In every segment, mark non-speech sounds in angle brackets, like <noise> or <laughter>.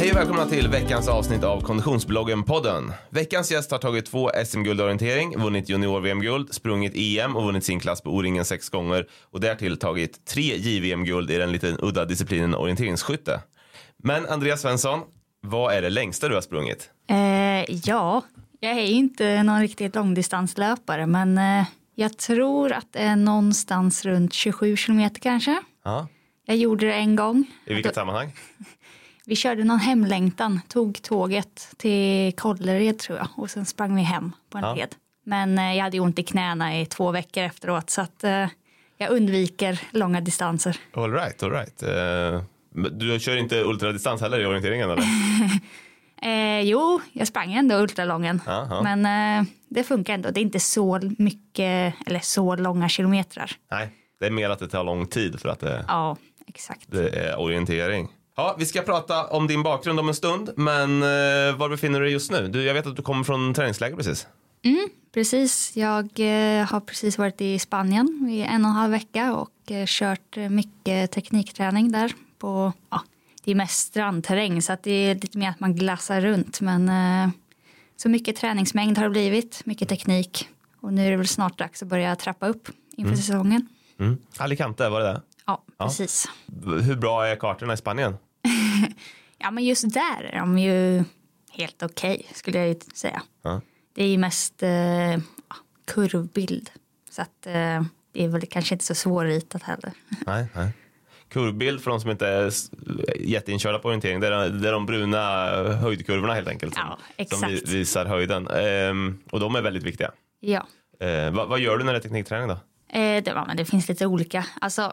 Hej och välkomna till veckans avsnitt av Konditionsbloggen-podden. Veckans gäst har tagit två SM-guld orientering, vunnit junior-VM-guld, sprungit EM och vunnit sin klass på O-ringen sex gånger och därtill tagit tre JVM-guld i den lite udda disciplinen orienteringsskytte. Men Andreas Svensson, vad är det längsta du har sprungit? Eh, ja, jag är inte någon riktigt långdistanslöpare men eh, jag tror att det är någonstans runt 27 kilometer kanske. Ja. Jag gjorde det en gång. I vilket sammanhang? <laughs> Vi körde någon hemlängtan, tog tåget till Kållered tror jag och sen sprang vi hem på en Ja. led. Men eh, jag hade ont i knäna i två veckor efteråt så att eh, jag undviker långa distanser. All right, all right. Eh, du kör inte ultradistans heller i orienteringen eller? <laughs> Eh, jo, jag sprang ändå ultralången. Ja. Men eh, det funkar ändå. Det är inte så mycket eller så långa kilometrar. Nej, det är mer att det tar lång tid för att det, Ja, exakt. det är orientering. Ja, vi ska prata om din bakgrund om en stund, men eh, var befinner du dig just nu? Du, jag vet att du kommer från träningsläger precis. Precis, jag eh, har precis varit i Spanien i en och en halv vecka och eh, kört mycket teknikträning där. På, ja, det är mest strandterräng så att det är lite mer att man glassar runt. Men eh, så mycket träningsmängd har det blivit, mycket teknik. Och nu är det väl snart dags att börja trappa upp inför säsongen. Mm. Alicante, var det det? Ja, precis. Hur bra är kartorna i Spanien? <laughs> Ja, men just där är de ju helt okej skulle jag ju säga. Ja. Det är ju mest eh, ja, kurvbild. Så att eh, det är väl kanske inte så svårritat heller. <laughs> Nej, nej. Kurvbild för de som inte är jätteinkörda på orientering, det är, det är de bruna höjdkurvorna helt enkelt. Som, Ja, som visar höjden. Ehm, och de är väldigt viktiga. Ja, Ehm, vad, vad gör du när det är teknikträning då? eh, det, ja men det finns lite olika. Alltså,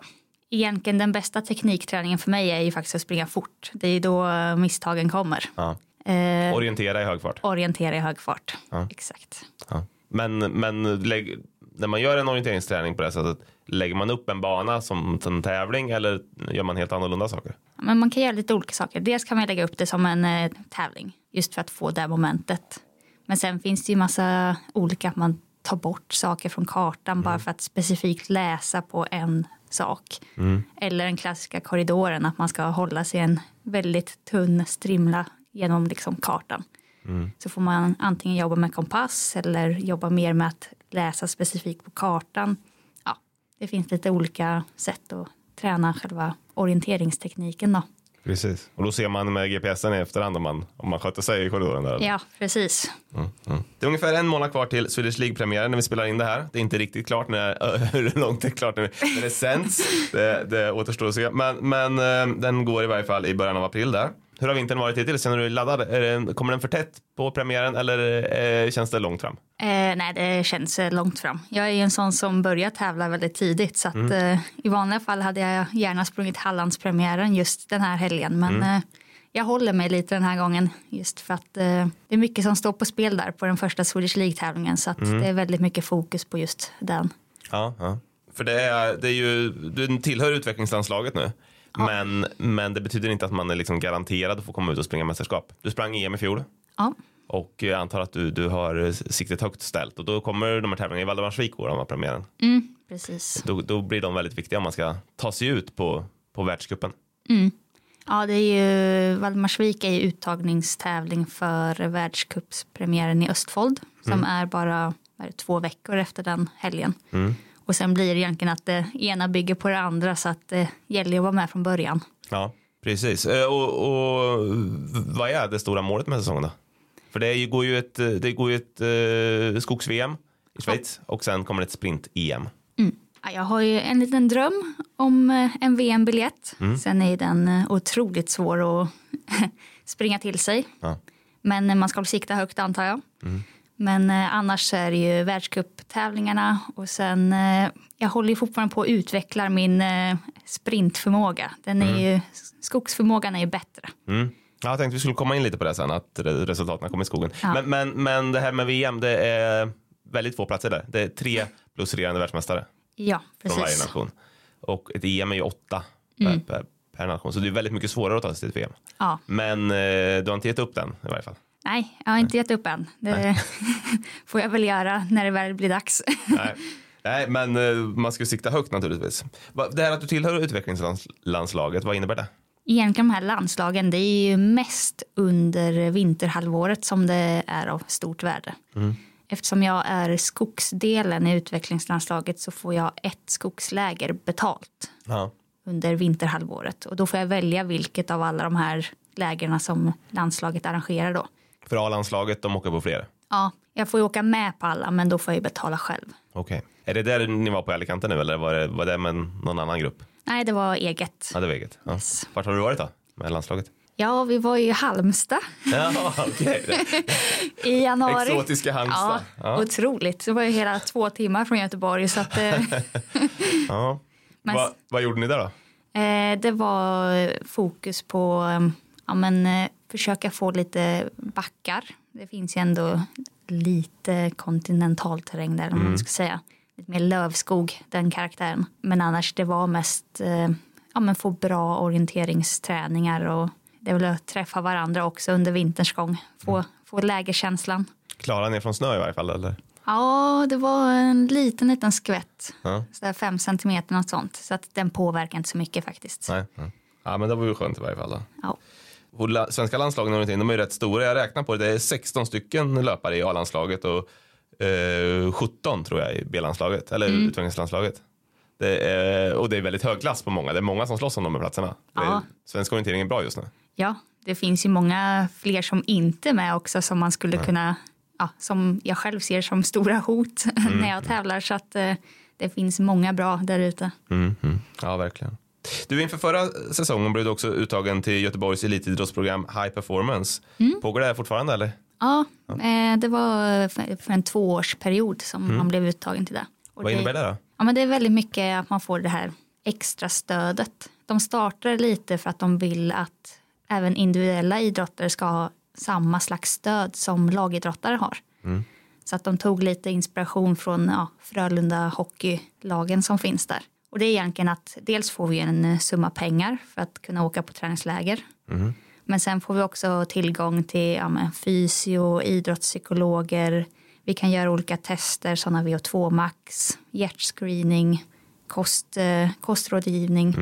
egentligen den bästa teknikträningen för mig är ju faktiskt att springa fort. Det är ju då misstagen kommer. Ja. Eh, Orientera i hög fart. orientera i hög fart. Ja. Exakt. Ja. Men, men lägg, när man gör en orienteringsträning på det sättet, lägger man upp en bana som en tävling eller gör man helt annorlunda saker? Men man kan göra lite olika saker. Dels kan man lägga upp det som en eh, tävling. Just för att få det momentet. Men sen finns det ju massa olika. Att man tar bort saker från kartan bara för att specifikt läsa på en sak. Eller den klassiska korridoren. Att man ska hålla sig en väldigt tunn strimla genom liksom kartan. Så får man antingen jobba med kompass eller jobba mer med att läsa specifikt på kartan. Ja, det finns lite olika sätt att träna själva orienteringstekniken då. Precis. Och då ser man med GPSen i efterhand om man, om man sköter sig i korridoren där. Ja, precis. Det är ungefär en månad kvar till Swedish League-premiären när vi spelar in det här. Det är inte riktigt klart när, <laughs> hur långt det är klart när, när det sänds. Det, det återstår att se. Men, men eh, den går i varje fall i början av april där. Hur har vintern varit hittills? Känner du dig laddad? Är det, kommer den för tätt på premiären eller eh, känns det långt fram? Eh, nej, det känns eh, långt fram. Jag är en sån som börjar tävla väldigt tidigt. Så att, eh, i vanliga fall hade jag gärna sprungit Hallandspremiären just den här helgen. Men eh, jag håller mig lite den här gången. Just för att eh, det är mycket som står på spel där på den första Swedish League-tävlingen. Så att det är väldigt mycket fokus på just den. Ja, ja. För det är, det är ju, du tillhör utvecklingslandslaget nu. Men, men det betyder inte att man är liksom garanterad att få komma ut och springa mästerskap. Du sprang EM i fjol Ja, och jag antar att du, du har siktet högt ställt och då kommer de här tävlingarna i Valdemarsvik går de premiären. mm, precis. Då, då blir de väldigt viktiga om man ska ta sig ut på, på världscupen. Ja, det är ju, Valdemarsvik är ju uttagningstävling för världscupspremiären i Östfold som är bara är två veckor efter den helgen. Och sen blir det egentligen att det ena bygger på det andra så att det gäller att vara med från början. Ja, precis. Eh, Och, och vad är det stora målet med säsongen då? För det går ju ett, det går ju ett eh, skogs-VM i Schweiz och sen kommer det ett sprint-EM. Ja, Jag har ju en liten dröm om eh, en VM-biljett. Sen är den eh, otroligt svår att <laughs> springa till sig. Ja. Men eh, man ska väl sikta högt antar jag. Men eh, annars är det ju världscuptävlingarna och sen eh, jag håller ju fortfarande på att utveckla min eh, sprintförmåga. Den är ju, skogsförmågan är ju bättre. Ja, jag tänkte vi skulle komma in lite på det sen, att re- resultaten kommer i skogen. Ja. Men, men, men det här med VM, det är väldigt få platser där. Det är tre plus regerande världsmästare Ja, från varje precis. nation. Och ett EM är ju åtta Mm. per, per, nation, så det är väldigt mycket svårare att ta sig till ett VM. Ja. Men eh, du har inte gett upp den i varje fall. Nej, jag har inte gett upp än. Det <laughs> får jag väl göra när det väl blir dags. <laughs> Nej. Nej, men eh, man ska sikta högt naturligtvis. Det här att du tillhör utvecklingslandslaget, vad innebär det? Egentligen de här landslagen, det är ju mest under vinterhalvåret som det är av stort värde. Eftersom jag är skogsdelen i utvecklingslandslaget så får jag ett skogsläger betalt Ja. under vinterhalvåret. Och då får jag välja vilket av alla de här lägren som landslaget arrangerar då. För A-landslaget, de åker på fler. Ja, jag får ju åka med på alla men då får jag ju betala själv. Okej. Är det där ni var på Alicante nu eller var det, var det med någon annan grupp? Nej, det var eget. Ja, det var eget. Ja. Yes. Vart har du varit då med landslaget? Ja, vi var ju i Halmstad Ja, okej. <laughs> i januari. Exotiska Halmstad. Ja, Ja. otroligt. Det var ju hela två timmar från Göteborg. Så att, eh, <laughs> Ja. Men- Va, vad gjorde ni där då? eh, det var fokus på eh, ja, men, försöka få lite backar. Det finns ju ändå lite kontinentalterräng där, om man ska säga. Lite mer lövskog, den karaktären. Men annars, det var mest eh, ja, men få bra orienteringsträningar och det är väl att träffa varandra också under vinterns gång. Få, få lägerkänslan. Klara ner från snö i varje fall eller? Ja, det var en liten, liten skvätt. Ja. Sådär fem centimeter något sånt. Så att den påverkar inte så mycket faktiskt. Nej. Ja. ja, men det var ju skönt i varje fall. Då. Ja. Och svenska landslagen de är ju rätt stora. Jag räknar på det. Det är 16 stycken löpare i A-landslaget och eh, 17 tror jag i B-landslaget, eller Mm. utvecklingslandslaget. Det är, och det är väldigt hög klass på många. Det är många som slåss om de här platserna. Är, Ja. Svensk orientering är bra just nu. ja, det finns ju många fler som inte är med också som man skulle kunna, ja, som jag själv ser som stora hot <laughs> när jag tävlar. Så att eh, det finns många bra där ute. Mm, mm. Ja, verkligen. Du, inför förra säsongen blev du också uttagen till Göteborgs elitidrottsprogram High Performance. Mm. Pågår det här fortfarande eller? Ja, eh, det var för för en tvåårsperiod som man blev uttagen till det. Och Vad innebär det då? Ja, men det är väldigt mycket att man får det här extra stödet. De startar lite för att de vill att även individuella idrottare ska ha samma slags stöd som lagidrottare har. Så att de tog lite inspiration från ja, Frölunda hockeylagen som finns där. Och det är egentligen att dels får vi en summa pengar för att kunna åka på träningsläger. Men sen får vi också tillgång till ja, fysio, idrottspsykologer. Vi kan göra olika tester, sådana VO2 max, hjärtscreening, kost, eh, kostrådgivning.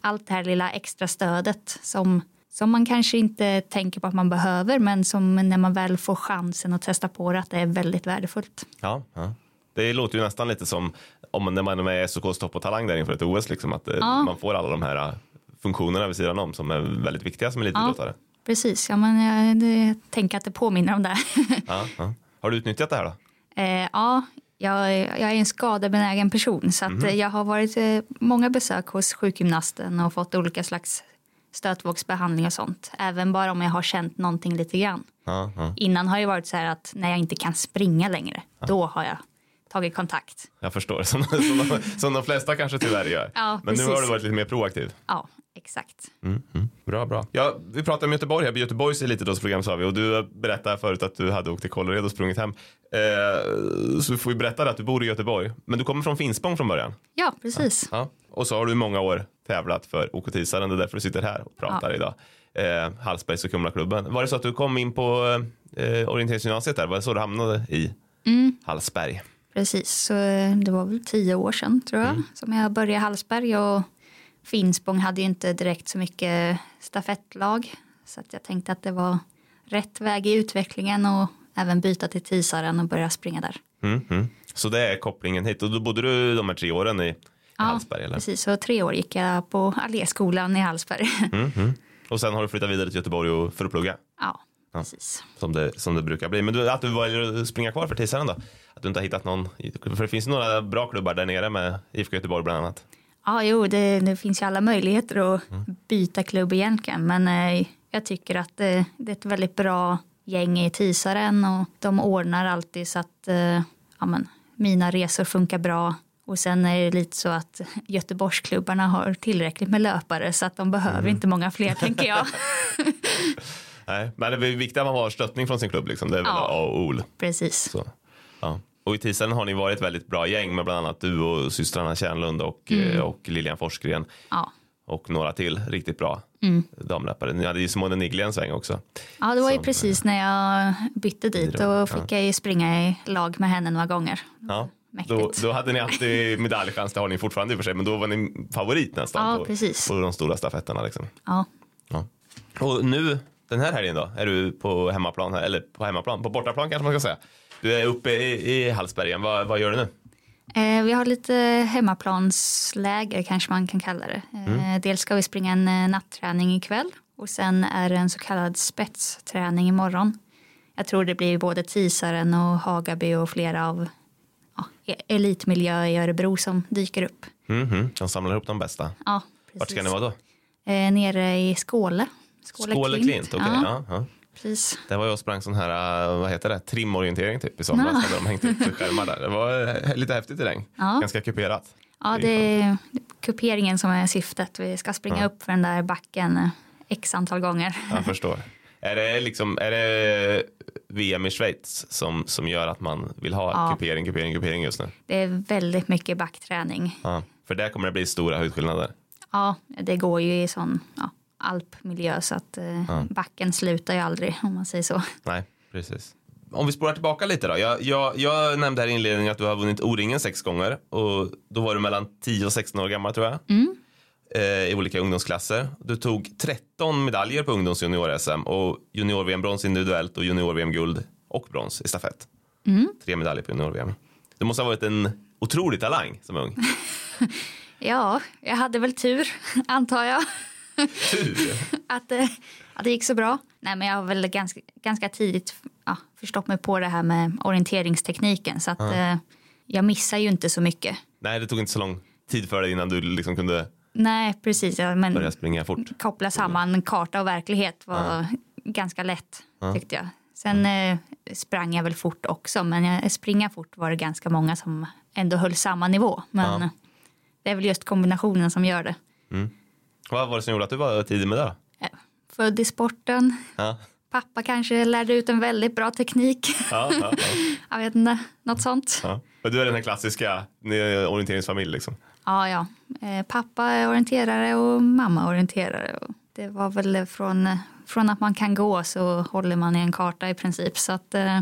Allt det här lilla extra stödet som, som man kanske inte tänker på att man behöver men som när man väl får chansen att testa på det att det är väldigt värdefullt. Ja, ja. Det låter ju nästan lite som om när man är med SOKs topp och talang där inför ett OS, liksom, att eh, Ja. man får alla de här eh, funktionerna vid sidan om som är väldigt viktiga som elitidrottare. Precis, ja, men jag, jag tänker att det påminner om det. <laughs> Ja. Ja, Har du utnyttjat det här då? Eh, ja, jag, jag är en skadebenägen person så eh, jag har varit eh, många besök hos sjukgymnasten och fått olika slags stötvågsbehandling och sånt. Även bara om jag har känt någonting lite grann. Ja, ja. Innan har det varit så här att när jag inte kan springa längre, då har jag tagit kontakt. Jag förstår, <laughs> som, som, de, som de flesta kanske tyvärr gör. Ja, Men nu precis. har du varit lite mer proaktiv. Ja, exakt. Mm, mm. Bra, bra. Ja, vi pratade om Göteborg här, Göteborgs elitidrottsprogram sa vi och du berättade förut att du hade åkt till Kållered och sprungit hem. Eh, så vi får ju berätta att du bor i Göteborg, men du kommer från Finspång från början. Ja, precis. Ja. Och så har du i många år tävlat för OK Tisaren, det är därför du sitter här och pratar Ja. idag. Eh, Hallsbergs och Kumlaklubben. Var det så att du kom in på eh, orienteringsgymnasiet där? Var det så du hamnade i Mm. Hallsberg? Precis, så eh, det var väl tio år sedan tror jag som jag började i Hallsberg och Finspång hade ju inte direkt så mycket stafettlag så att jag tänkte att det var rätt väg i utvecklingen och även byta till Tisaren och börja springa där. Mm, mm. Så det är kopplingen hit och då bodde du de här tre åren i, i Hallsberg? Eller? precis. Så tre år gick jag på Alléskolan i Hallsberg. <laughs> Mm, mm. Och sen har du flyttat vidare till Göteborg för att plugga? ja, precis. som det, som det brukar bli. Men du, att du väljer att springa kvar för Tisaren då? Att du inte har hittat någon? För det finns några bra klubbar där nere med IFK Göteborg bland annat. Ja, jo, det, det finns ju alla möjligheter att byta klubb egentligen. Men eh, jag tycker att eh, det är ett väldigt bra gäng i Tisaren och de ordnar alltid så att eh, ja, men, mina resor funkar bra. Och sen är det lite så att Göteborgsklubbarna har tillräckligt med löpare så att de behöver Mm. inte många fler tänker jag. <laughs> Nej, men det är viktigt att man har stöttning från sin klubb. Liksom. Det är väl Ja. A och O. Precis. Så, ja. Och i Tisaren har ni varit väldigt bra gäng med bland annat du och systrarna Kärnlund och, Mm. eh, och Lilian Forsgren Ja. och några till riktigt bra Mm. damlöpare. Ni hade ju Simone Nigli en sväng också. ja, det var ju Som, precis när jag bytte dit. Då fick jag ju springa i lag med henne några gånger. Ja. Mäktigt. Då, då hade ni alltid medaljchans, det har ni fortfarande i och för sig, men då var ni favorit nästan Ja, på, precis. på de stora stafetterna. Liksom. Ja. Ja. Och nu, den här helgen då, är du på hemmaplan, här, eller på hemmaplan, på bortaplan kanske man ska säga. Du är uppe i, i Hallsbergen, vad, vad gör du nu? Eh, vi har lite hemmaplansläger kanske man kan kalla det. Eh, dels ska vi springa en eh, natträning ikväll och sen är det en så kallad spetsträning imorgon. Jag tror det blir både Tisaren och Hagaby och flera av ja, e- elitmiljö i Örebro som dyker upp. Mhm, De samlar ihop de bästa. Ja, Vart ska precis. ni vara då? Eh, nere i Skåle. Skåle, Skåle Klint, okej. Ja, Ja. Ja, precis. Det var jag och sprang sån här, uh, vad heter det, trimorientering typ i somras. Ah. Hade de hängt upp skärmar där. Det var eh, lite häftigt terräng. Ja. Ganska kuperat. Ja, det är kuperingen som är syftet. Vi ska springa Ja. upp för den där backen eh, x antal gånger. Jag förstår. Är det, liksom, är det VM i Schweiz som, som gör att man vill ha Ja. kupering, kupering, kupering just nu? Det är väldigt mycket backträning. Ja. För där kommer det bli stora höjdskillnader. Ja, det går ju i sån ja, alpmiljö så att eh, backen slutar ju aldrig om man säger så. Nej, precis. Om vi spårar tillbaka lite då. Jag, jag, jag nämnde här i inledningen att du har vunnit O-ringen sex gånger och då var du mellan 10 och 16 år gammal tror jag. Eh, I olika ungdomsklasser. Du tog 13 medaljer på ungdoms junior-SM och junior-VM-brons individuellt och junior-VM-guld och brons i stafett. Tre medaljer på junior-VM. Du måste ha varit en otrolig talang som ung. <laughs> Ja, jag hade väl tur <laughs> antar jag Tur! <laughs> att, eh, att det gick så bra. Nej, men jag har väl ganska, ganska tidigt ja, förstått mig på det här med orienteringstekniken så att eh, jag missar ju inte så mycket. Nej, det tog inte så lång tid för dig innan du liksom kunde Nej, precis. Ja, men börja springa fort. koppla samman karta och verklighet var ganska lätt tyckte jag. Sen eh, sprang jag väl fort också men jag, springa fort var det ganska många som ändå höll samma nivå. Men Ja. det är väl just kombinationen som gör det. Vad var det som gjorde att du var tidig med det? Eh, Född i sporten, Ja, pappa kanske lärde ut en väldigt bra teknik. ja, ja, ja. <laughs> jag vet inte, något sånt. Och du är den här klassiska orienteringsfamilj liksom. Ja, ja. Eh, pappa är orienterare och mamma orienterare. Det var väl från, från att man kan gå så håller man i en karta i princip. Så att eh,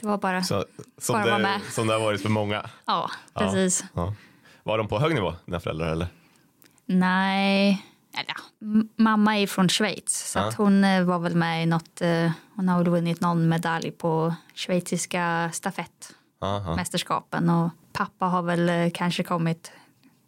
det var bara, Så, som, Bara vara det, med. som det har varit för många. ja, precis. Var de på hög nivå, dina föräldrar? Eller? Nej, eller, ja, mamma är från Schweiz så Ja. hon eh, var väl med i något, eh, hon har väl vunnit någon medalj på schweiziska stafettmästerskapen och pappa har väl eh, kanske kommit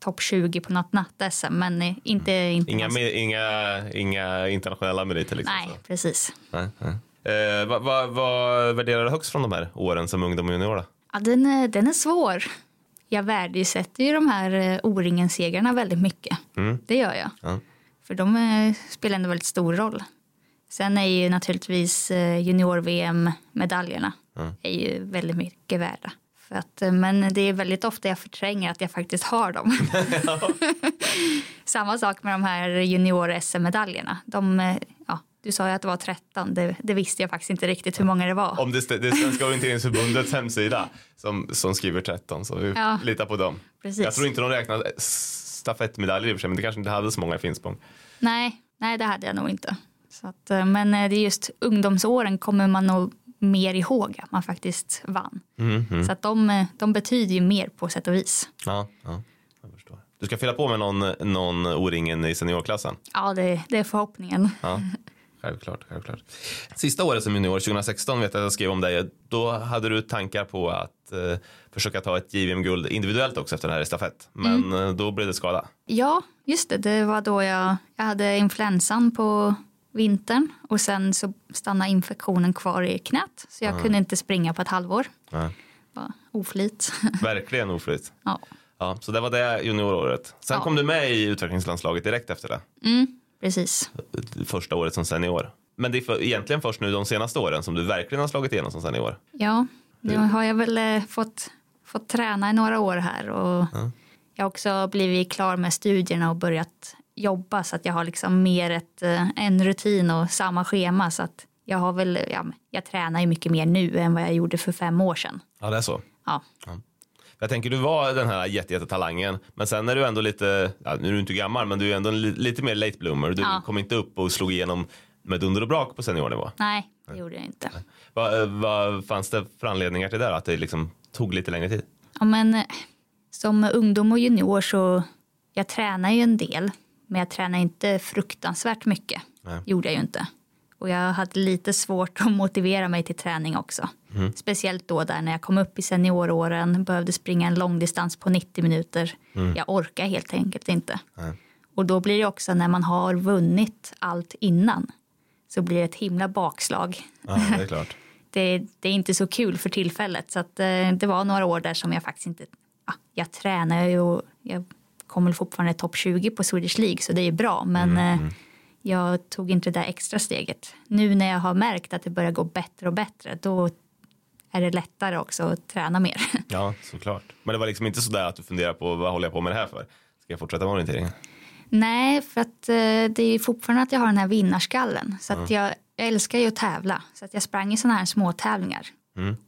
topp 20 på något natt-SM men inte, inte Inga, någon- me- inga, inga internationella meriter? Liksom, Nej, så. precis. Nej, nej. Eh, vad, vad, vad värderar du högst från de här åren som ungdom och junior? Då? Ja, den, är, den är svår. Jag värdesätter ju de här eh, O-ringen-segrarna väldigt mycket. Det gör jag. Ja. För de eh, spelar ändå väldigt stor roll. Sen är ju naturligtvis eh, junior-VM-medaljerna är ju väldigt mycket värda. För att, men det är väldigt ofta jag förtränger att jag faktiskt har dem. <laughs> <laughs> Samma sak med de här junior-SM-medaljerna. De, ja, du sa ju att det var 13, det, det visste jag faktiskt inte riktigt hur många det var. Om det, det är Svenska orienteringsförbundets hemsida som, som skriver 13 så vi Ja. litar på dem. Precis. Jag tror inte de räknar stafettmedaljer i och för sig men det kanske inte hade så många i Finspång. Nej, nej, det hade jag nog inte. Så att, eh, men eh, det är just ungdomsåren kommer man nog mer ihåg att man faktiskt vann. Mm, Så att de, eh, de betyder ju mer på sätt och vis. Ja, ja, jag förstår. Du ska fylla på med någon, någon O-ringen i seniorklassen? Ja, det, det är förhoppningen. Ja, <laughs> självklart, självklart. Sista året som junior, 2016, vet jag att jag skrev om dig. Då hade du tankar på att eh, försöka ta ett JVM-guld individuellt också efter den här stafett. Men eh, då blev det skada. Ja, just det. Det var då jag, jag hade influensan på vintern och sen så stannade infektionen kvar i knät. Så jag kunde inte springa på ett halvår. Ja. Bara oflyt. <laughs> Verkligen oflyt. ja. Ja, så det var det junioråret. Sen Ja. kom du med i utvecklingslandslaget direkt efter det. mm, precis. Första året som senior. Men det är för, egentligen först nu de senaste åren som du verkligen har slagit igenom som senior. Ja, nu har jag väl eh, fått, fått träna i några år här och jag har också blivit klar med studierna och börjat jobba så att jag har liksom mer ett, eh, en rutin och samma schema så att jag har väl, ja, jag tränar ju mycket mer nu än vad jag gjorde för fem år sedan. Ja, det är så. Ja, Jag tänker du var den här jätte, jättetalangen men sen är du ändå lite, ja, nu är du inte gammal men du är ändå lite mer late bloomer. Du Ja. kom inte upp och slog igenom med dunder och brak på seniornivå. nej, det gjorde jag inte. Vad, vad fanns det för anledningar till det? Att det liksom tog lite längre tid? Ja, men eh, som ungdom och junior så jag tränar ju en del men jag tränar inte fruktansvärt mycket. Nej. gjorde jag ju inte. Och jag hade lite svårt att motivera mig till träning också. Speciellt då där när jag kom upp i senioråren, behövde springa en långdistans på 90 minuter. Jag orkar helt enkelt inte. Nej. Och då blir det också när man har vunnit allt innan så blir det ett himla bakslag. Ja, det är klart. <laughs> Det, det är inte så kul för tillfället. Så att, eh, det var några år där som jag faktiskt inte... Ja, jag tränar ju och jag kommer fortfarande topp 20 på Swedish League så det är bra. Men eh, jag tog inte det där extra steget. Nu när jag har märkt att det börjar gå bättre och bättre då är det lättare också att träna mer. <laughs> Ja, såklart. Men det var liksom inte sådär att du funderar på vad håller jag på med det här för? Ska jag fortsätta med orienteringen? Nej, för att eh, det är fortfarande att jag har den här vinnarskallen. Så att jag, jag älskar ju att tävla. Så att jag sprang i sådana här små tävlingar.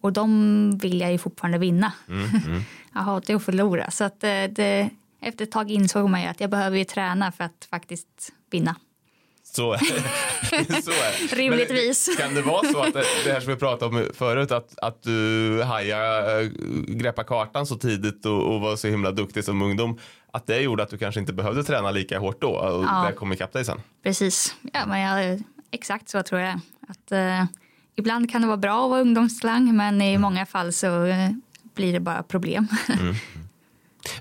Och de vill jag ju fortfarande vinna. <laughs> jag hatar ju att förlora. Så att eh, det, efter ett tag insåg man ju att jag behöver ju träna för att faktiskt vinna. Så, så är det. <laughs> Rimligtvis. Men kan det vara så att det, här som vi pratade om förut, att, att du hajade, äh, greppa kartan så tidigt och, och var så himla duktig som ungdom, att det gjorde att du kanske inte behövde träna lika hårt då och Ja. det kom ikapp dig sen? Precis. Ja, men jag, exakt så tror jag. Att, eh, ibland kan det vara bra att vara ungdomsslang men i många fall så eh, blir det bara problem. <laughs>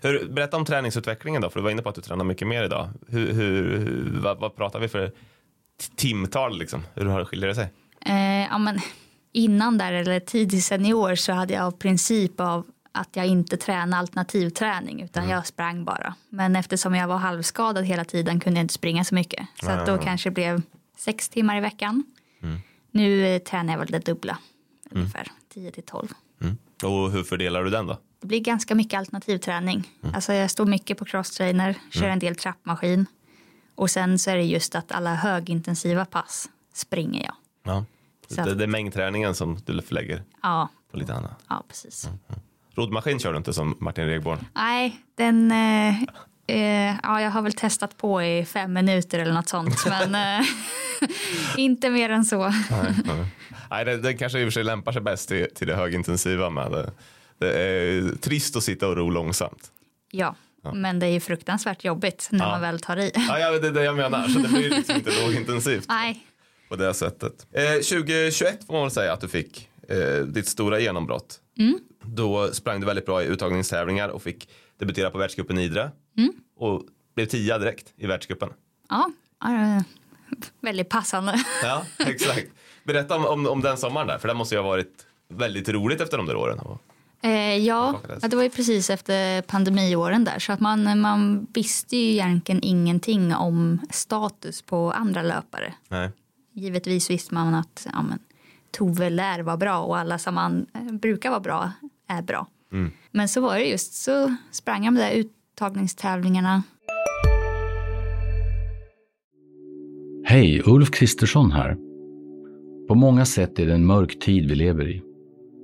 Hur, berätta om träningsutvecklingen då, för du var inne på att du tränar mycket mer idag. Hur, hur, vad, vad pratar vi för timtal liksom? Hur har det skiljer det sig? Eh, ja, men innan där, eller tidig senior, så hade jag av princip av att jag inte tränade alternativträning utan jag sprang bara. Men eftersom jag var halvskadad hela tiden kunde jag inte springa så mycket. Så att då kanske det blev sex timmar i veckan. Nu eh, tränar jag väl det dubbla, ungefär 10 till 12. Mm. Och hur fördelar du den då? Det blir ganska mycket alternativträning. Alltså jag står mycket på crosstrainer, kör en del trappmaskin. Och sen så är det just att alla högintensiva pass springer jag. Ja. Så Det, det är mängdträningen som du förlägger Ja, på lite annat. ja precis. Roddmaskin kör du inte som Martin Regborn? Nej, den... Eh, eh, ja, jag har väl testat på i fem minuter eller något sånt. <laughs> men eh, <laughs> inte mer än så. Nej, nej. Nej, den, den kanske i och för sig lämpar sig bäst till, till det högintensiva med. Det, det är trist att sitta och ro långsamt. Ja, men det är ju fruktansvärt jobbigt när Ja. man väl tar i. Ja, ja, det är det jag menar, så det blir liksom inte lågintensivt Nej, på det sättet. Eh, 2021 får man väl säga att du fick eh, ditt stora genombrott. Då sprang du väldigt bra i uttagningstävlingar och fick debutera på världscupen i Idre. Och blev tia direkt i världscupen. ja, ja, väldigt passande. Ja, exakt. Berätta om, om, om den sommaren där, för det måste ju ha varit väldigt roligt efter de där åren. Eh, ja, ja, det var ju precis efter pandemiåren där. Så att man, man visste ju egentligen ingenting om status på andra löpare. Nej. Givetvis visste man att ja, men, Tove lär vara bra och alla som man eh, brukar vara bra är bra. Men så var det just, så sprang jag med de där uttagningstävlingarna. Hej, Ulf Kristersson här. På många sätt är det en mörk tid vi lever i.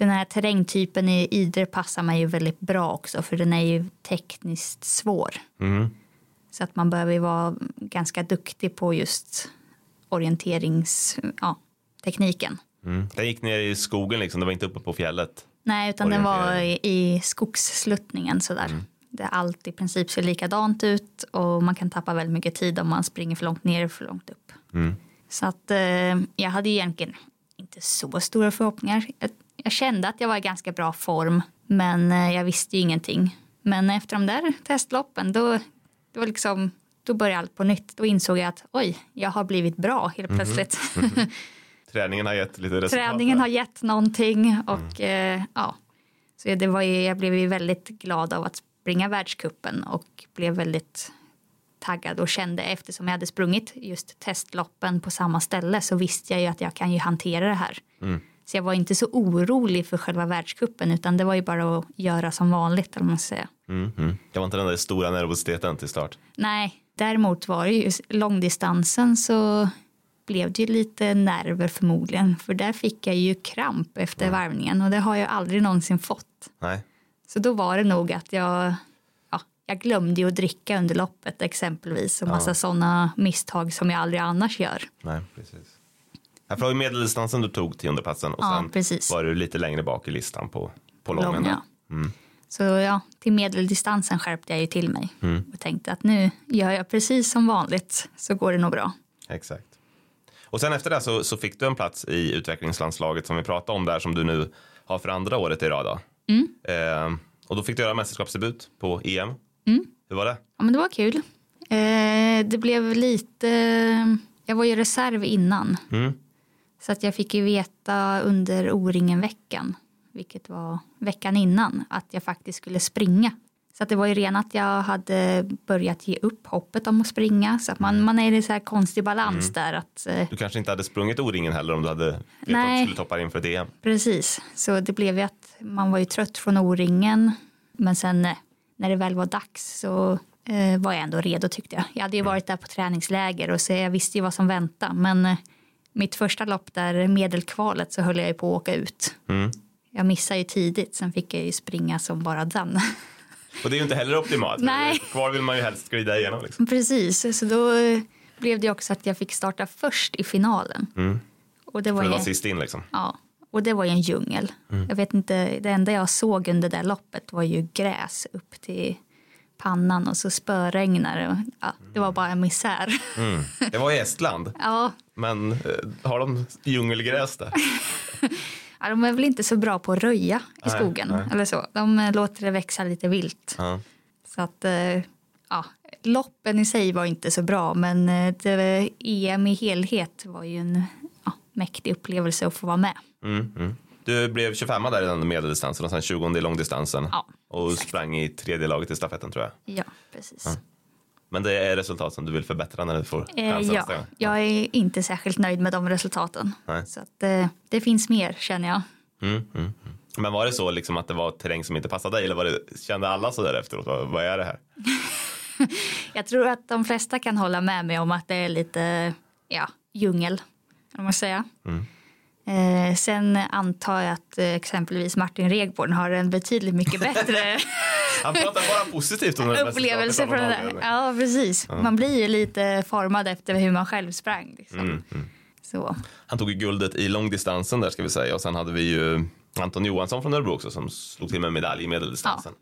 Den här terrängtypen i Idre passar mig ju väldigt bra också för den är ju tekniskt svår. Mm. Så att man behöver ju vara ganska duktig på just orienteringstekniken. Ja. Mm. Den gick ner i skogen liksom, det var inte uppe på fjället. Nej, utan den var i, i skogssluttningen sådär. det allt i princip ser likadant ut och man kan tappa väldigt mycket tid om man springer för långt ner och för långt upp. Mm. Så att eh, jag hade egentligen inte så stora förhoppningar. Jag, jag kände att jag var i ganska bra form men eh, jag visste ju ingenting. Men efter de där testloppen då, då, liksom, då började allt på nytt. Då insåg jag att oj, jag har blivit bra helt plötsligt. <laughs> Träningen har gett lite resultat. Träningen där. har gett någonting och eh, ja. Så det var ju, jag blev ju väldigt glad av att springa världskuppen och blev väldigt taggad och kände eftersom jag hade sprungit just testloppen på samma ställe så visste jag ju att jag kan ju hantera det här. Så jag var inte så orolig för själva världskuppen utan det var ju bara att göra som vanligt vad man säga. Mm, mm. Det var inte den där stora nervositeten till start. Nej, däremot var det ju långdistansen så blev det ju lite nerver förmodligen för där fick jag ju kramp efter varvningen och det har jag aldrig någonsin fått. Nej. Så då var det nog att jag, ja, jag glömde ju att dricka under loppet exempelvis och massa sådana misstag som jag aldrig annars gör. Nej, precis. Här var ju medeldistansen du tog tiondeplatsen och Ja, sen precis. var du lite längre bak i listan på, på lången. Lång, ja. Så ja, till medeldistansen skärpte jag ju till mig Mm. och tänkte att nu gör jag precis som vanligt så går det nog bra. Exakt. Och sen efter det så, så fick du en plats i utvecklingslandslaget som vi pratade om där som du nu har för andra året i rad. Då. Mm. Eh, och då fick du göra mästerskapsdebut på EM. Mm. Hur var det? Ja, men det var kul. Eh, det blev lite... Jag var ju reserv innan. Mm. Så att jag fick ju veta under O-ringen-veckan, vilket var veckan innan, att jag faktiskt skulle springa. Så att det var ju redan att jag hade börjat ge upp hoppet om att springa. Så att man, man är i så här konstig balans där. att eh, Du kanske inte hade sprungit O-ringen heller om du hade vetat att du skulle toppa in för ett EM. Precis, så det blev ju att man var ju trött från O-ringen. Men sen eh, när det väl var dags så eh, var jag ändå redo tyckte jag. Jag hade ju varit där på träningsläger och så jag visste ju vad som väntade. Men mitt första lopp där, medelkvalet, så höll jag ju på att åka ut. Mm. Jag missade ju tidigt, sen fick jag ju springa som bara den. Och det är ju inte heller optimalt. <laughs> Nej. Kvar vill man ju helst skrida igenom. Liksom. Precis, så då blev det också att jag fick starta först i finalen. Och det var För ju... var sist in liksom. Ja, och det var ju en djungel. Jag vet inte, det enda jag såg under det loppet var ju gräs upp till pannan och så spöregnade och ja, det var bara en misär. Mm. Det var i Estland. <laughs> Ja, Men eh, har de djungelgräs där? <laughs> ja, de är väl inte så bra på att röja i Nej, skogen nej. eller så. De eh, låter det växa lite vilt. Ja. Så att, eh, ja, loppen i sig var inte så bra men det, EM i helhet var ju en ja, mäktig upplevelse att få vara med. Mm, mm. Du blev 25 där i den medeldistansen och sen 20 i långdistansen. Ja, och sprang i tredje laget i stafetten tror jag. Ja, precis. Men det är resultat som du vill förbättra när du får Eh, chansen ja, nästa gång. jag är inte särskilt nöjd med de resultaten. Nej. Så att, eh, det finns mer känner jag. Mm, mm, mm. Men var det så liksom att det var terräng som inte passade dig eller var det, kände alla så där efteråt? Vad, vad är det här? <laughs> Jag tror att de flesta kan hålla med mig om att det är lite ja, djungel. Om man säga. Mm. Eh, sen antar jag att eh, exempelvis Martin Regborn har en betydligt mycket bättre <laughs> Han pratar bara positivt om det upplevelse från det där. Ja, precis. Man blir ju lite formad efter hur man själv sprang. Liksom. Mm, mm. Så. Han tog ju guldet i långdistansen där ska vi säga och sen hade vi ju Anton Johansson från Örebro också som slog till med medalj i medeldistansen.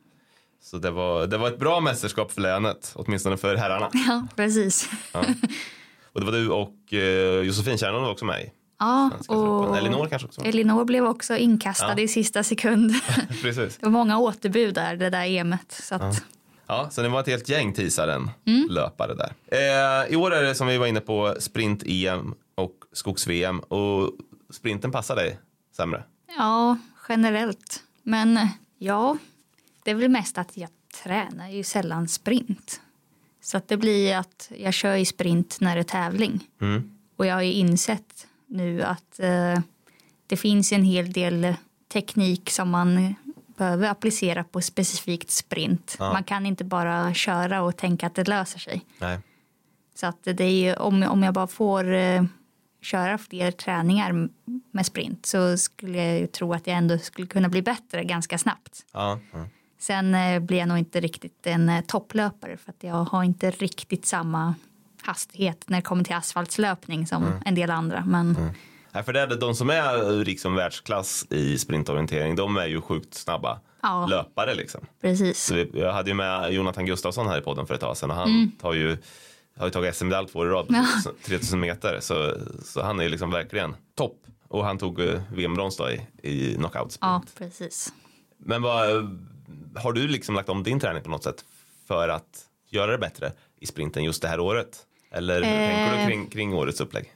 Så det var, det var ett bra mästerskap för länet, åtminstone för herrarna. Ja, precis. <laughs> Och det var du och eh, Josefin Kärnholm var också med i. Ja, och Elinor kanske också. Elinor blev också inkastad Ja. i sista sekund. <laughs> Precis. Det var många återbud där, det där EMet. Så att, Ja, så det var ett helt gäng tisaren Mm. löpare där. Eh, I år är det som vi var inne på sprint-EM och skogs-VM och sprinten passar dig sämre. Ja, generellt. Men ja, det är väl mest att jag tränar ju sällan sprint. Så att det blir att jag kör i sprint när det är tävling. Mm. Och jag har ju insett nu att eh, det finns en hel del teknik som man behöver applicera på specifikt sprint. Ja. Man kan inte bara köra och tänka att det löser sig. Nej. Så att det är ju, om, om jag bara får eh, köra fler träningar med sprint så skulle jag ju tro att jag ändå skulle kunna bli bättre ganska snabbt. Ja, ja. Sen eh, blir jag nog inte riktigt en eh, topplöpare för att jag har inte riktigt samma hastighet när det kommer till asfaltslöpning som en del andra. Men Nej, för det är det, de som är liksom världsklass i sprintorientering, de är ju sjukt snabba. Ja. löpare liksom. Precis. Så vi, jag hade ju med Jonathan Gustafsson här i podden för ett tag sedan och han tar ju har ju tagit SM-medalj två år i rad på 3000 3000 meter så, så han är ju liksom verkligen topp och han tog uh, VM-brons då i, i knockout Ja, precis. Men vad, har du liksom lagt om din träning på något sätt för att göra det bättre i sprinten just det här året? Eller hur tänker du Eh. kring, kring årets upplägg?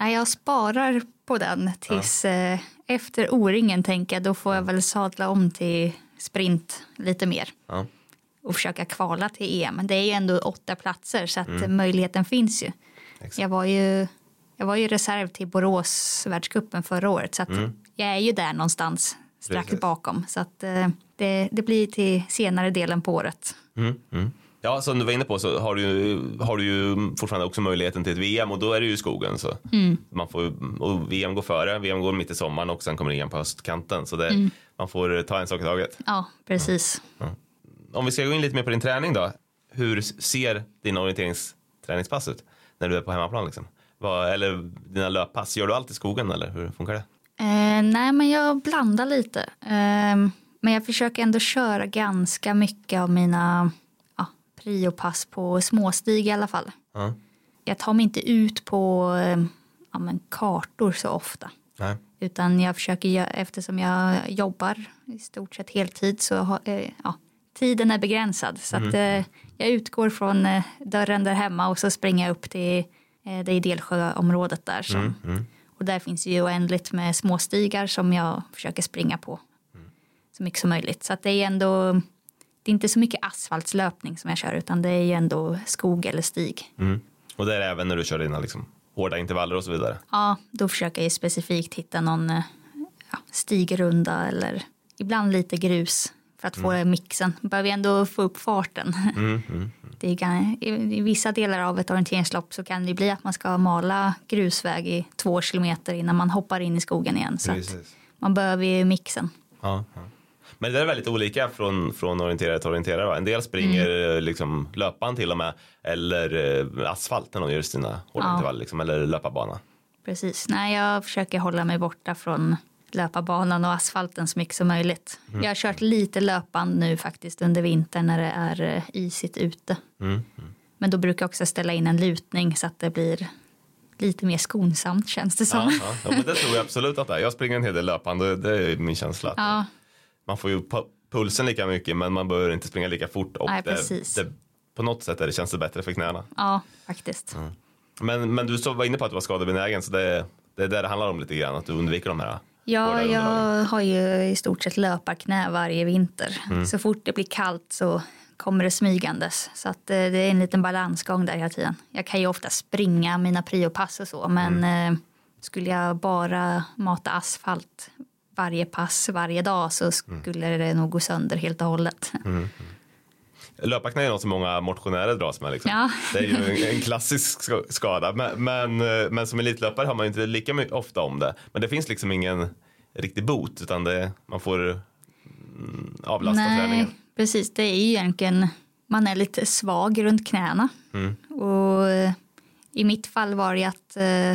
Nej, jag sparar på den tills eh, efter O-ringen tänker jag. Då får jag väl sadla om till sprint lite mer. Ja. och försöka kvala till EM. Det är ju ändå åtta platser så att möjligheten finns ju. Exakt. Jag var ju, jag var ju reserv till Borås världscupen förra året så att jag är ju där någonstans strax Precis. bakom. Så att eh, det, det blir till senare delen på året. Mm, mm. Ja, som du var inne på så har du, har du ju fortfarande också möjligheten till ett VM och då är det ju i skogen. Så man får, och VM går före, VM går mitt i sommaren och sen kommer EM på höstkanten. Så det, man får ta en sak i taget. Ja, precis. Om vi ska gå in lite mer på din träning då. Hur ser dina orienteringsträningspass ut när du är på hemmaplan? Liksom? Vad, eller dina löppass, gör du allt i skogen eller hur funkar det? Eh, nej, men jag blandar lite. Eh, men jag försöker ändå köra ganska mycket av mina ja, priopass på småstig i alla fall. Ja. Jag tar mig inte ut på eh, ja, men kartor så ofta. Nej. Utan jag försöker, eftersom jag jobbar i stort sett heltid så har, eh, ja, tiden är begränsad. Så att, eh, jag utgår från dörren där hemma och så springer jag upp till det Idelsjöområdet där. Som, Och där finns ju oändligt med småstigar som jag försöker springa på så mycket som möjligt. Så att det är ändå, det är inte så mycket asfaltslöpning som jag kör utan det är ju ändå skog eller stig. Mm. Och det är även när du kör dina liksom, hårda intervaller och så vidare. Ja, då försöker jag specifikt hitta någon eh, ja, stigrunda eller ibland lite grus för att få mixen. Behöver jag ändå få upp farten. <laughs> Det är, gan- i, I vissa delar av ett orienteringslopp så kan det bli att man ska mala grusväg i två kilometer innan man hoppar in i skogen igen. Så man behöver ju mixen. Ja, ja. Men det är väldigt olika från, från orienterare till orienterare. Va? En del springer eh, liksom, löpan till och med eller eh, asfalt när de gör sina hårda Ja. liksom, eller löparbana. Precis. Nej, jag försöker hålla mig borta från löparbanan och asfalten så mycket som möjligt. Jag har kört lite löpband nu faktiskt under vintern när det är eh, isigt ute. Mm. Men då brukar jag också ställa in en lutning så att det blir lite mer skonsamt känns det som. Ja, ja. ja, men det tror jag absolut att det är. Jag springer en hel del löpande, det är min känsla. Ja, Man får ju pu- pulsen lika mycket men man behöver inte springa lika fort. Och Nej, det, det, på något sätt är det, känns det bättre för knäna. ja faktiskt. Men, men du så var inne på att du var skadebenägen så det, det är där det handlar om lite grann. Att du undviker de här Ja, jag har ju i stort sett löparknä varje vinter. Mm. Så fort det blir kallt så kommer det smygandes. Så att eh, det är en liten balansgång där hela tiden. Jag kan ju ofta springa mina priopass och så, men Mm. eh, skulle jag bara mata asfalt varje pass varje dag Mm. så skulle det nog gå sönder helt och hållet. Löparknä är något som många motionärer dras med. Liksom. Ja. Det är ju en, klassisk ska- skada. Men, men, eh, men som elitlöpare har man inte lika mycket, ofta om det. Men det finns liksom ingen riktig bot utan det, man får mm, avlasta träningen. precis. Det är ju egentligen, man är lite svag runt knäna. Mm. Och eh, i mitt fall var det att eh,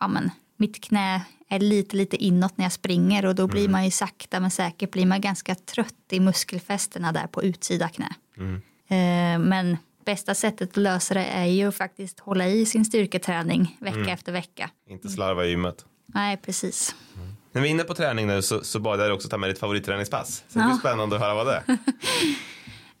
ja, men, mitt knä är lite, lite inåt när jag springer och då Mm. blir man ju sakta men säkert blir man ganska trött i muskelfästena där på utsida knä. Mm. Eh, men bästa sättet att lösa det är ju faktiskt hålla i sin styrketräning vecka Mm. efter vecka. Inte slarva i gymmet. Nej, precis. När vi är inne på träning nu så, så bad jag dig också ta med ditt favoritträningspass. Så det blir Ja. spännande att höra vad det är. <laughs>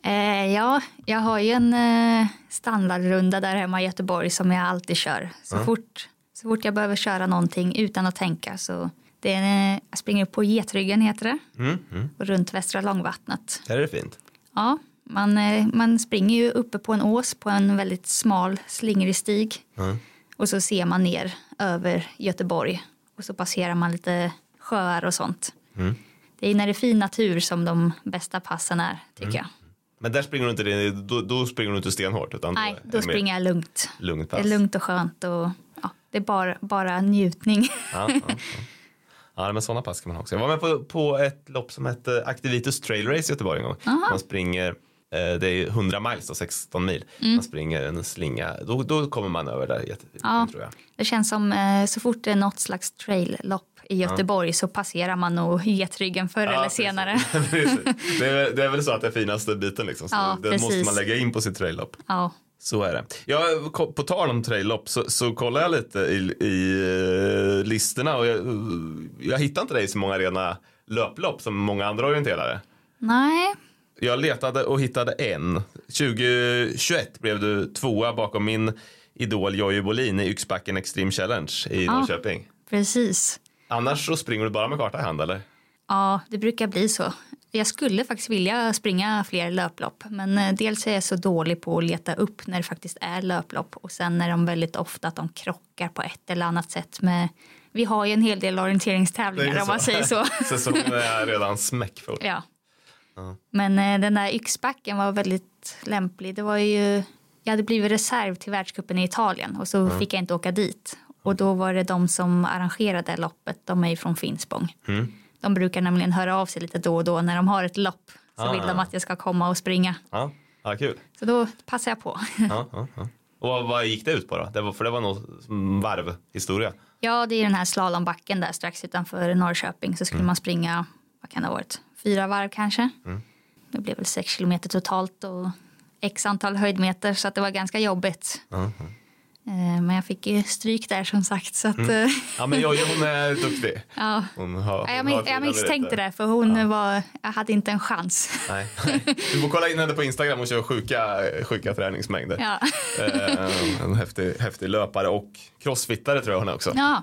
Eh, ja, jag har ju en eh, standardrunda där hemma i Göteborg som jag alltid kör. Så, fort, så fort jag behöver köra någonting utan att tänka så det är, en- jag springer upp på Getryggen heter det Mm, mm. och runt Västra Långvattnet. Här är det fint. Ja, man, eh, man springer ju uppe på en ås på en väldigt smal slingrig stig Mm. och så ser man ner över Göteborg och så passerar man lite sjöar och sånt. Mm. Det är när det är fin natur som de bästa passen är tycker jag. Men där springer du inte, då, då springer du inte stenhårt utan Nej, då det springer jag lugnt. lugnt Det pass. är lugnt och skönt och det är bara, bara njutning. Ja, ja, ja. ja men sådana pass kan man också. Jag var med på, på ett lopp som hette Activitus Trail Race i Göteborg en gång. Aha. Man springer eh, det är 100 miles och 16 mil. Man springer en slinga. Då, då kommer man över där jättefint Ja. tror jag. Det känns som eh, så fort det är något slags trail-lopp i Göteborg så passerar man nog getryggen förr Ja, eller precis. senare. <laughs> Det, är, det är väl så att det är finaste biten liksom. Så Ja, det måste precis. man lägga in på sitt trail-lopp. Ja. Så är det. Ja, ko- på tal om trail-lopp så, så kollar jag lite i, i eh, listorna och jag, jag hittar inte dig i så många rena löplopp som många andra orienterare. Nej, Jag letade och hittade en. 2021 blev du tvåa bakom min idol Jojje Bolin i Yxbacken Extreme Challenge i Ah. Norrköping. precis. Annars så springer du bara med karta i hand eller? Ja, det brukar bli så. Jag skulle faktiskt vilja springa fler löplopp men eh, dels är jag så dålig på att leta upp när det faktiskt är löplopp och sen är de väldigt ofta att de krockar på ett eller annat sätt med vi har ju en hel del orienteringstävlingar om man säger så. <laughs> Säsongen är redan smäckfull. Ja. Men eh, den där yxbacken var väldigt lämplig. Det var ju, jag hade blivit reserv till världscupen i Italien och så fick jag inte åka dit. Och då var det de som arrangerade loppet, de är ju från Finspång. Mm. De brukar nämligen höra av sig lite då och då när de har ett lopp. Så Ah. vill de att jag ska komma och springa. Ja, ja kul. Så då passar jag på. Och vad- vad gick det ut på då? Det var, för det var nog som varvhistoria. Ja, det är den här slalombacken där strax utanför Norrköping. Så skulle man springa, vad kan det ha varit, fyra varv kanske. Det blev väl sex kilometer totalt och x antal höjdmeter så att det var ganska jobbigt. Eh, Men jag fick ju stryk där som sagt. Så att, eh, Ja men Jojje hon är <laughs> duktig. ja. Hon har, hon Ja, Jag, fina jag misstänkte det för hon var, jag hade inte en chans. Nej, nej. Du får kolla in henne på Instagram och kör sjuka, sjuka träningsmängder. Ja. Eh, en häftig, häftig löpare och crossfittare tror jag hon är också. Ja,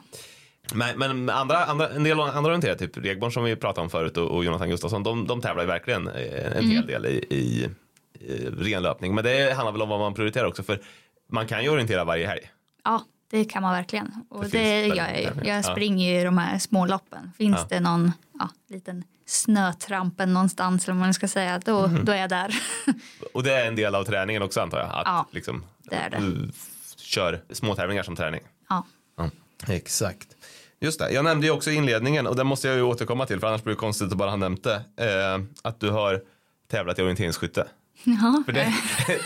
Men, men andra, andra, en del andra orienterare, typ Regborn som vi pratade om förut och, och Jonathan Gustafsson, de, de tävlar ju verkligen eh, en Mm. hel del i, i, i ren löpning. Men det handlar väl om vad man prioriterar också för man kan ju orientera varje helg. ja, det kan man verkligen. Och Det det, gör jag ju. Jag Ja. springer ju i de här små loppen. Finns Ja. det någon ja, liten snötrampen någonstans eller vad man ska säga, då, Mhm. då är jag där. Och det är en del av träningen också antar jag. Att Ja, liksom, det är det. du kör små tävlingar som träning. Ja. Ja, exakt. Just det, jag nämnde ju också i inledningen och det måste jag ju återkomma till för annars blir det konstigt att bara ha nämnt det. Eh, att du har tävlat i orienteringsskytte. Ja, För det är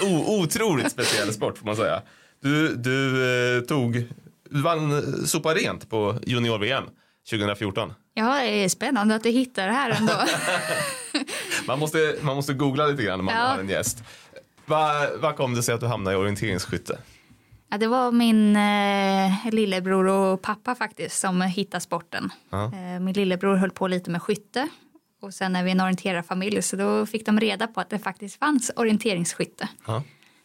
en otroligt speciell sport får man säga. Du, du eh, tog, du vann sopa rent på junior-VM 2014. ja, det är spännande att du hittar det här ändå. <laughs> Man måste, man måste googla lite grann när man Ja. har en gäst. Vad vad kom det sig att du hamnade i orienteringsskytte? Ja, det var min eh, lillebror och pappa faktiskt som hittade sporten. Ja. Eh, min lillebror höll på lite med skytte. Och sen är vi en orienterarfamilj så då fick de reda på att det faktiskt fanns orienteringsskytte. Ja.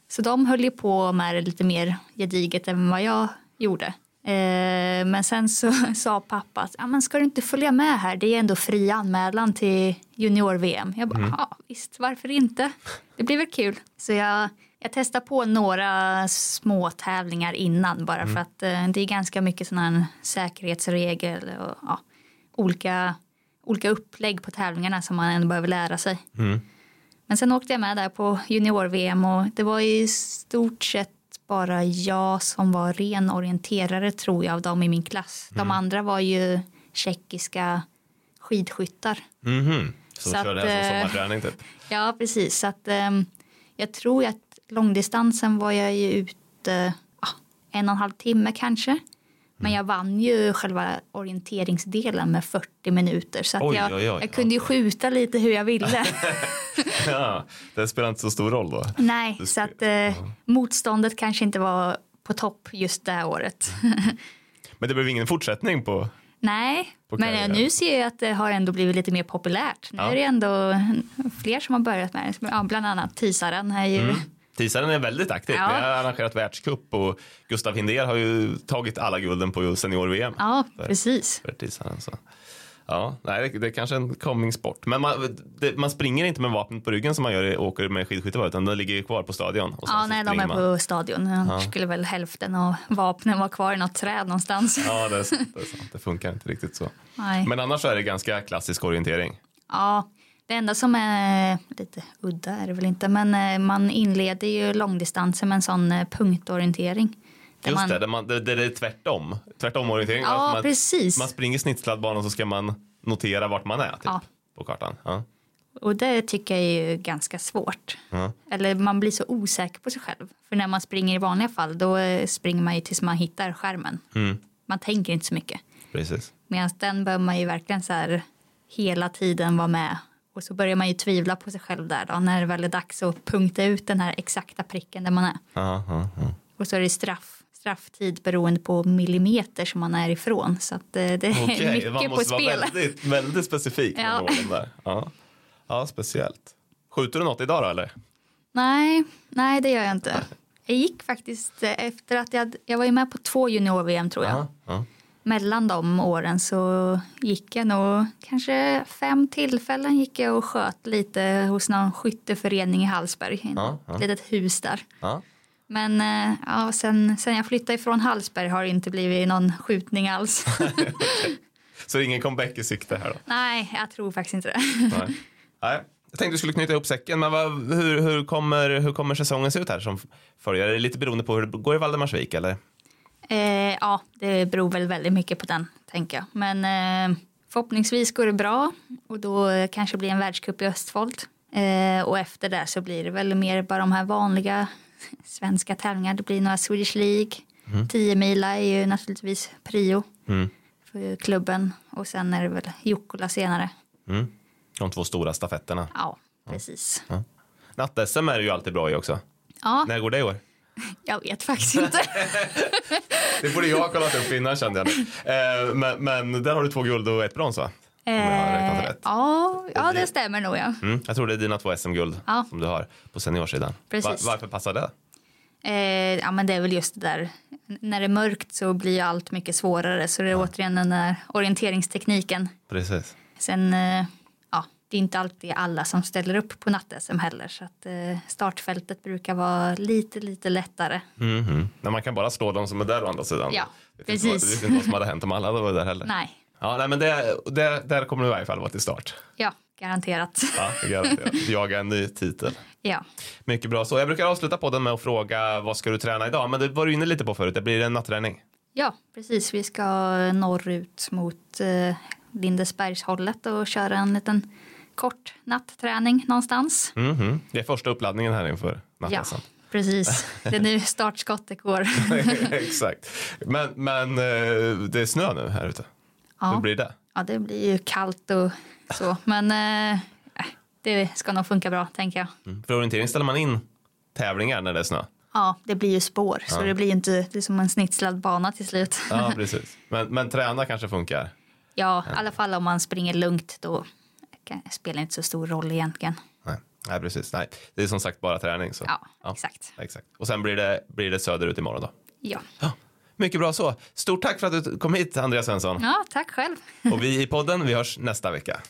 Så de höll ju på med det lite mer gediget än vad jag gjorde. Eh, men sen så <laughs> sa pappa att ah, men ska du inte följa med här, det är ändå fri anmälan till junior-VM. Jag bara, ja visst, varför inte? Det blir väl kul. Så jag, jag testade på några små tävlingar innan bara för att eh, det är ganska mycket sådana här säkerhetsregel och ja, olika, olika upplägg på tävlingarna som man ändå behöver lära sig. Men sen åkte jag med där på junior-VM och det var i stort sett bara jag som var ren orienterare tror jag av dem i min klass. De andra var ju tjeckiska skidskyttar. Mhm. Så, Så de körde att, det som eh, sommarträning typ? <laughs> Ja, precis. Så att, ehm, jag tror att långdistansen var jag ju ute ah, en och en halv timme kanske. Men jag vann ju själva orienteringsdelen med 40 minuter. Så Oj, jag, oj, oj. jag kunde ju skjuta lite hur jag ville. <laughs> Ja, det spelar inte så stor roll då. Nej, så att eh, motståndet kanske inte var på topp just det här året. <laughs> Men det blev ingen fortsättning på... Nej, På men eh, nu ser jag att det har ändå blivit lite mer populärt. Nu Ja. är det ändå fler som har börjat med det. Ja, bland annat Tisaren är ju... Tisaren är väldigt aktiv. Ja. Vi har arrangerat världscup och Gustav Hindér har ju tagit alla gulden på senior-VM. Ja, För- precis. för Tisaren, så. Ja, nej, det, det är kanske en coming sport. Men man, det, man springer inte med vapnet på ryggen som man gör i, åker med skidskytte utan den ligger kvar på stadion. Ja, nej, de är man. på stadion. Annars skulle väl hälften av vapnen vara kvar i något träd någonstans. Ja, det är, sant, det är sant. Det funkar inte riktigt så. Nej. Men annars så är det ganska klassisk orientering. Ja, det enda som är lite udda är det väl inte, men eh, man inleder ju långdistansen med en sån eh, punktorientering. Just man, det, där, man, där, det är tvärtom. Tvärtom orientering. Ja, Alltså man, precis. Man springer snittsladdbanan så ska man notera vart man är typ, Ja. på kartan. Ja. Och det tycker jag är ju ganska svårt. Ja. Eller man blir så osäker på sig själv. För när man springer i vanliga fall då eh, springer man ju tills man hittar skärmen. Mm. Man tänker inte så mycket. Precis. Medan den bör man ju verkligen så här hela tiden vara med. Och så börjar man ju tvivla på sig själv där då. När det väl är dags att punkta ut den här exakta pricken där man är. Ja, ja. Och så är det straff, strafftid beroende på millimeter som man är ifrån. Så att eh, det är Okej, mycket man på måste spel. vara väldigt, väldigt specifik Ja. där. Ja. ja, speciellt. Skjuter du något idag då eller? Nej, nej det gör jag inte. Jag gick faktiskt eh, efter att jag, jag var ju med på två junior-VM tror jag. Ja, ja. Mellan de åren så gick jag nog kanske fem tillfällen gick jag och sköt lite hos någon skytteförening i Hallsberg. Ja, ja. Ett litet hus där. Ja. Men eh, ja, sen, sen jag flyttade ifrån Hallsberg har det inte blivit någon skjutning alls. <laughs> Så det är ingen comeback i sikte här då? Nej, jag tror faktiskt inte det. Nej. Nej. Jag tänkte du skulle knyta ihop säcken, men vad, hur, hur, kommer, hur kommer säsongen se ut här som följer? Är det lite beroende på hur det går i Valdemarsvik eller? Eh, ja, det beror väl väldigt mycket på den, tänker jag. Men eh, förhoppningsvis går det bra och då kanske blir en världscup i Östfold. Eh, och efter det så blir det väl mer bara de här vanliga <laughs> svenska tävlingar. Det blir några Swedish League. 10 mila är ju naturligtvis prio Mm. för klubben. Och sen är det väl Jukkola senare. Mm. De två stora stafetterna. Ja, precis. Natt-SM är det ju alltid bra i också. Ja, När går det i år? Jag vet faktiskt inte. <laughs> Det borde jag ha kollat upp innan kände jag nu. Eh, men, men där har du två guld och ett brons va? Eh, ja, ja, det stämmer nog ja. Mm, jag tror det är dina två SM-guld Ja. som du har på seniorsidan. Precis. varför passar det? Eh, ja, men det är väl just det där. När det är mörkt så blir allt mycket svårare. Så det är återigen den där orienteringstekniken. Precis. Sen, eh, ja, det är inte alltid alla som ställer upp på natt-SM heller. Så att eh, startfältet brukar vara lite, lite lättare. Mhm. Men man kan bara slå de som är där å andra sidan. Ja, Det finns inte- precis. Det vet inte vad som hade hänt om alla hade varit där heller. Nej, Ja, nej men det, det, där kommer du i varje fall vara till start. ja, garanterat. Ja, garanterat. <laughs> Jaga en ny titel. ja. Mycket bra så. Jag brukar avsluta podden med att fråga vad ska du träna idag? Men det var du inne lite på förut. Det blir en natträning. ja, precis. Vi ska norrut mot eh, Lindesbergshållet och köra en liten kort natträning någonstans. Mhm. Det är första uppladdningen här inför Ja, natt precis. Det är nu startskottet går. <laughs> Exakt. Men, men eh, det är snö nu här ute. Hur Ja. blir det? Ja, det blir ju kallt och så. Men eh, det ska nog funka bra, tänker jag. Mm. För orientering ställer man in tävlingar när det är snö. Ja, det blir ju spår, så det blir ju inte det är som en snitslad bana till slut. Ja, <laughs> precis. Men, men träna kanske funkar. Ja, i alla fall om man springer lugnt, då spelar inte så stor roll egentligen. Nej, Nej precis. Nej. Det är som sagt bara träning. Så. Ja, exakt. exakt. Och sen blir det, blir det söderut imorgon då. Ja. Mycket bra så. Stort tack för att du kom hit, Andreas Svensson. ja, tack själv. Och vi i podden, vi hörs nästa vecka.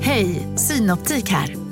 Hej, Synoptik här.